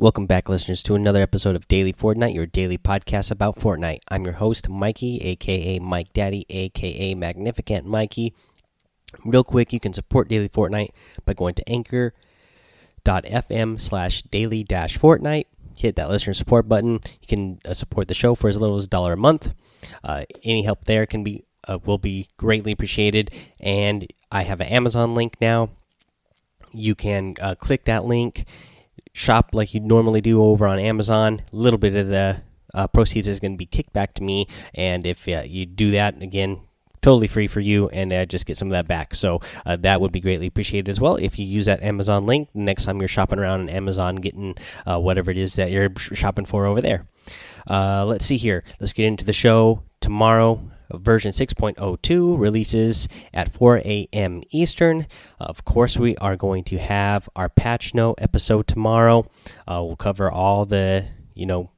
Welcome back, listeners, to another episode of Daily Fortnite, your daily podcast about Fortnite. I'm your host, Mikey, aka Mike Daddy, aka Magnificent Mikey. Real quick, you can support Daily Fortnite by going to anchor.fm slash daily dash Fortnite. Hit that listener support button. You can uh, support the show for as little as a dollar a month. Uh, any help there can be uh, will be greatly appreciated. And I have an Amazon link now. You can uh, click that link shop like you normally do over on Amazon. A little bit of the uh, proceeds is going to be kicked back to me, and if uh, you do that again, totally free for you, and uh, just get some of that back. So uh, that would be greatly appreciated as well if you use that Amazon link next time you're shopping around on Amazon, getting uh, whatever it is that you're shopping for over there. Uh, let's see here. Let's get into the show tomorrow version 6.02 releases at 4 a.m. Eastern. of course, we are going to have our patch note episode tomorrow. Uh, we'll cover all the, you know,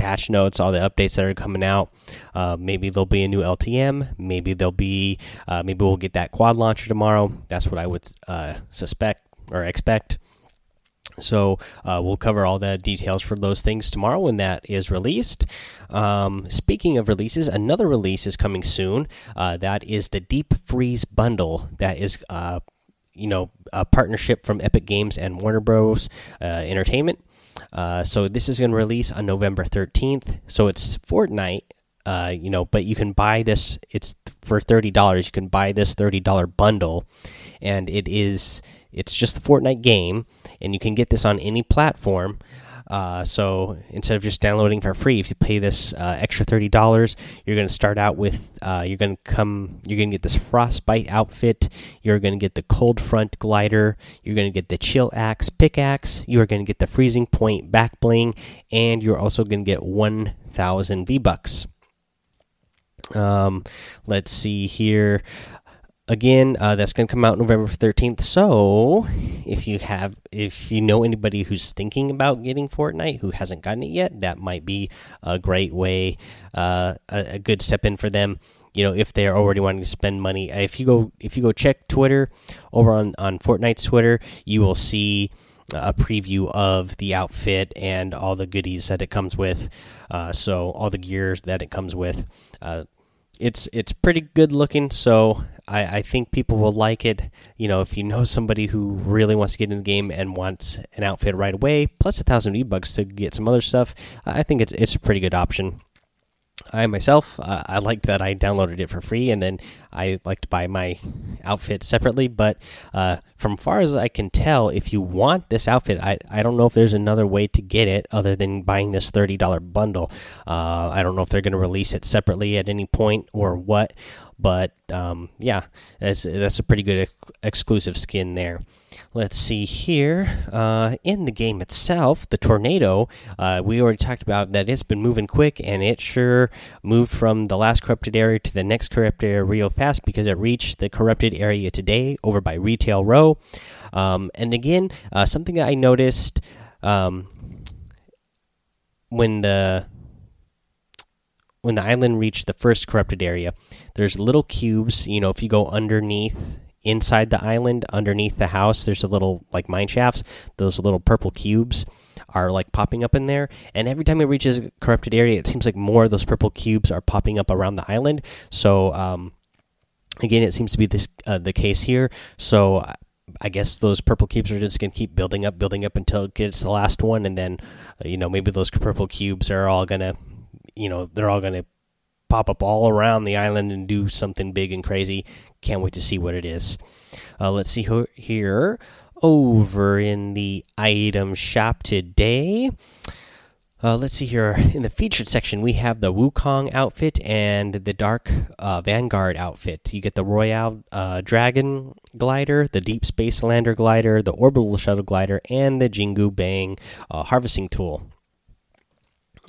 patch notes, all the updates that are coming out. Uh, maybe there'll be a new LTM. Maybe there'll be, uh, maybe we'll get that quad launcher tomorrow. That's what I would uh, suspect or expect. So uh, we'll cover all the details for those things tomorrow when that is released. Um, speaking of releases, another release is coming soon. Uh, that is the Deep Freeze bundle. That is, uh, you know, a partnership from Epic Games and Warner Bros. Uh, Entertainment. Uh, so this is going to release on November 13th. So it's Fortnite. Uh, you know, but you can buy this. It's for thirty dollars. You can buy this thirty dollar bundle, and it is it's just the Fortnite game, and you can get this on any platform. Uh, so instead of just downloading for free, if you pay this uh, extra thirty dollars, you're going to start out with uh, you're going to come you're going to get this frostbite outfit. You're going to get the cold front glider. You're going to get the chill axe pickaxe. You are going to get the freezing point back bling, and you're also going to get one thousand V bucks. Um, let's see here again uh, that's going to come out november 13th so if you have if you know anybody who's thinking about getting fortnite who hasn't gotten it yet that might be a great way uh, a, a, good step in for them. You know if they're already wanting to spend money if you go if you go check twitter over on on fortnite's twitter you will see a preview of the outfit and all the goodies that it comes with uh, so all the gears that it comes with. Uh, it's it's pretty good looking so I, I think people will like it. You know, if you know somebody who really wants to get in the game and wants an outfit right away, plus a thousand V bucks to get some other stuff, I think it's it's a pretty good option. I myself, uh, I like that I downloaded it for free, and then I like to buy my outfit separately. But uh, from far as I can tell, if you want this outfit, I I don't know if there's another way to get it other than buying this thirty dollar bundle. Uh, I don't know if they're going to release it separately at any point or what. But um, yeah, that's that's a pretty good ex exclusive skin there. Let's see here. Uh, in the game itself, the tornado, uh, we already talked about that it's been moving quick, and it sure moved from the last corrupted area to the next corrupted area real fast because it reached the corrupted area today over by Retail Row. Um, and again, uh, something I noticed um, when the when the island reached the first corrupted area, there's little cubes. You know, if you go underneath inside the island, underneath the house, there's a little like mine shafts. Those little purple cubes are like popping up in there. And every time it reaches a corrupted area, it seems like more of those purple cubes are popping up around the island. So, um, again, it seems to be this uh, the case here. So. I guess those purple cubes are just going to keep building up, building up until it gets the last one, and then, uh, you know, maybe those purple cubes are all going to you know they're all going to pop up all around the island and do something big and crazy. Can't wait to see what it is. Uh, let's see who here over in the item shop today. Uh, let's see here in the featured section we have the Wukong outfit and the Dark uh, Vanguard outfit. You get the Royal uh, Dragon glider, the Deep Space Lander glider, the Orbital Shuttle glider, and the Jingu Bang uh, harvesting tool.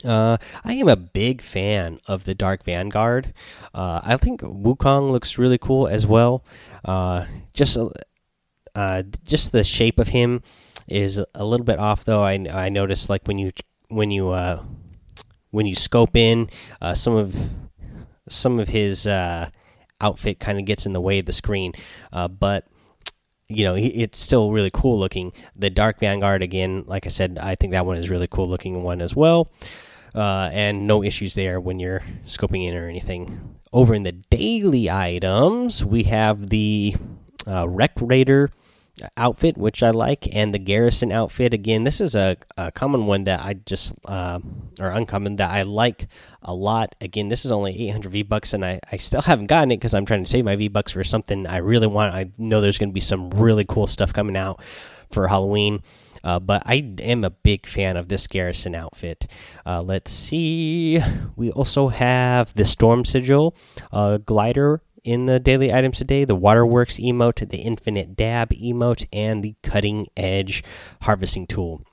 Uh, I am a big fan of the Dark Vanguard. Uh, I think Wukong looks really cool as well. Uh, just, uh, just the shape of him is a little bit off, though. I I noticed like when you when you uh, when you scope in uh, some of some of his uh, outfit kind of gets in the way of the screen, uh, but you know it's still really cool looking. The Dark Vanguard again, like I said, I think that one is really cool looking one as well. Uh, and no issues there when you're scoping in or anything. Over in the daily items, we have the uh, Wreck Raider outfit, which I like, and the Garrison outfit. Again, this is a, a common one that I just, uh, or uncommon that I like a lot. Again, this is only 800 V bucks, and I, I still haven't gotten it because I'm trying to save my V bucks for something I really want. I know there's going to be some really cool stuff coming out for Halloween. Uh, but I am a big fan of this Garrison outfit. Uh, let's see. We also have the Storm Sigil uh, glider in the daily items today the waterworks emote the infinite dab emote and the cutting edge harvesting tool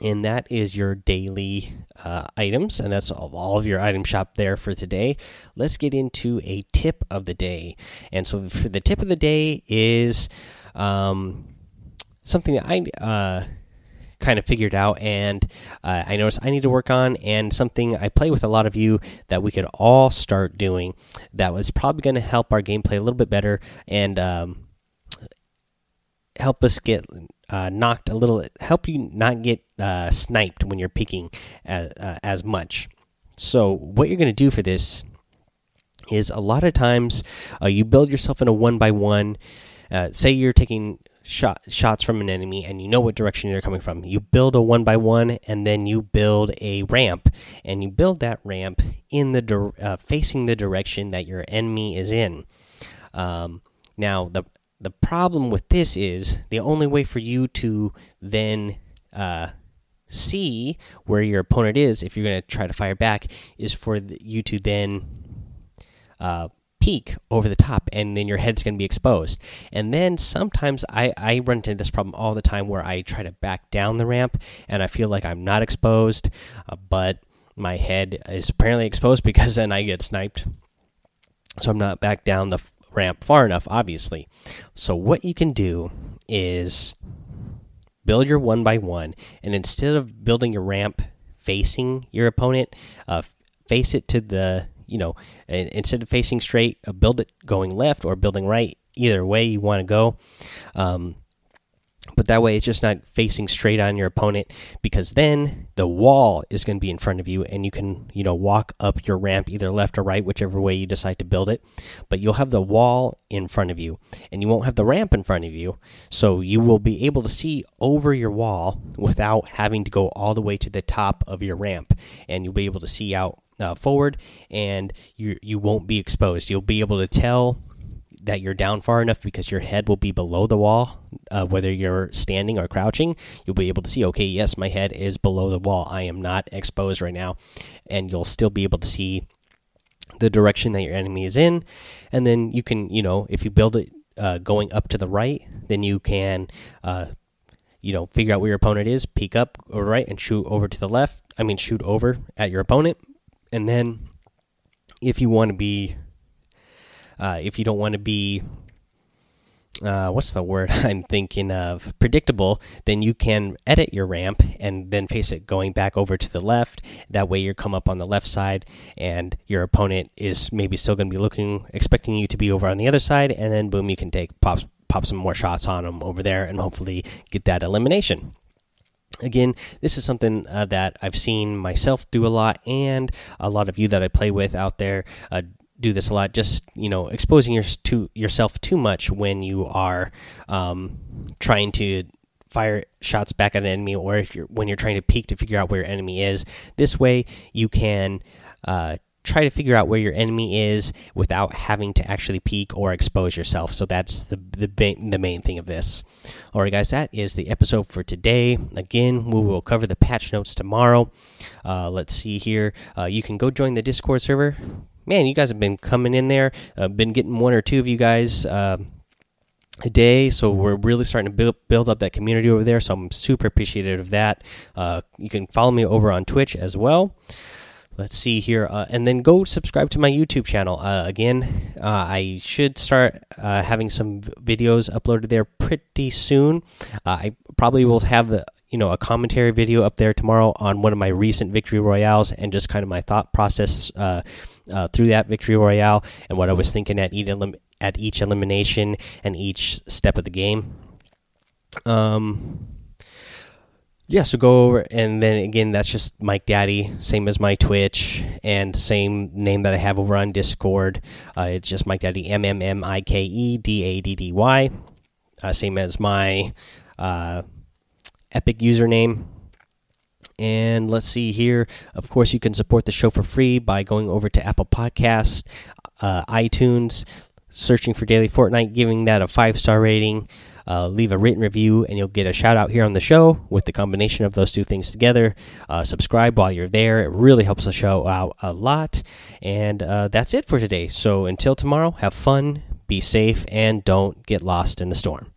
and that is your daily uh, items and that's all, all, of your item shop there for today let's get into a tip of the day and so for the tip of the day is um, something that i uh, kind of figured out and uh, I noticed I need to work on and something I play with a lot of you that we could all start doing that was probably going to help our gameplay a little bit better and um, help us get uh, knocked a little help you not get uh, sniped when you're peeking as, uh, as much. So what you're going to do for this is a lot of times uh, you build yourself in a one by one uh, say you're taking shot shots from an enemy and you know what direction they're coming from. You build a one by one and then you build a ramp and you build that ramp in the uh, facing the direction that your enemy is in. Um, now the the problem with this is the only way for you to then uh, see where your opponent is if you're going to try to fire back is for you to then uh, peek over the top and then your head's going to be exposed. And then sometimes I, I run into this problem all the time where i try to back down the ramp and i feel like i'm not exposed uh, but my head is apparently exposed because then i get sniped. So i'm not back down the ramp far enough obviously. So what you can do is build your one by one and instead of building your ramp facing your opponent uh, face it to the you know, instead of facing straight, uh, build it going left or building right. Either way you want to go. Um, but that way it's just not facing straight on your opponent because then the wall is going to be in front of you and you can you know walk up your ramp either left or right whichever way you decide to build it but you'll have the wall in front of you and you won't have the ramp in front of you so you will be able to see over your wall without having to go all the way to the top of your ramp and you'll be able to see out uh, forward, and you you won't be exposed. You'll be able to tell that you're down far enough because your head will be below the wall, uh, whether you're standing or crouching. You'll be able to see, okay, yes, my head is below the wall. I am not exposed right now, and you'll still be able to see the direction that your enemy is in, and then you can, you know, if you build it uh, going up to the right, then you can. Uh, you know, figure out where your opponent is, peek up right, and shoot over to the left. I mean, shoot over at your opponent, and then if you want to be uh, if you don't want to be uh, what's the word I'm thinking of? Predictable, then you can edit your ramp and then face it going back over to the left. That way, you come up on the left side, and your opponent is maybe still going to be looking, expecting you to be over on the other side, and then boom, you can take pop pop some more shots on them over there, and hopefully get that elimination again this is something uh, that i've seen myself do a lot and a lot of you that i play with out there uh, do this a lot. Just you know exposing your, to yourself too much when you are um, trying to fire shots back at an enemy or if you're when you're trying to peek to figure out where your enemy is. This way you can uh, try to figure out where your enemy is without having to actually peek or expose yourself. So that's the the, the main thing of this. All right, guys, that is the episode for today. Again, we will cover the patch notes tomorrow. Uh, let's see here. Uh, you can go join the Discord server. Man, you guys have been coming in there. Uh, been getting one or two of you guys uh, a day so we're really starting to build, build up that community over there so i'm super appreciative of that uh, you can follow me over on twitch as well let's see here uh, and then go subscribe to my youtube channel uh, again uh, i should start uh, having some videos uploaded there pretty soon uh, i probably will have the you know a commentary video up there tomorrow on one of my recent victory royales and just kind of my thought process uh, through that victory royale and what i was thinking at each, at each elimination and each step of the game. Um, yeah, so go over and then again, that's just Mike Daddy, same as my Twitch and same name that I have over on Discord. Uh, it's just Mike Daddy, M M M I K E D A D D Y, uh, same as my uh, Epic username. And let's see here. Of course, you can support the show for free by going over to Apple Podcast, uh, iTunes, searching for Daily Fortnite, giving that a five star rating uh, leave a written review, and you'll get a shout out here on the show with the combination of those two things together. Uh, subscribe while you're there, it really helps the show out a lot. And uh, that's it for today. So until tomorrow, have fun, be safe, and don't get lost in the storm.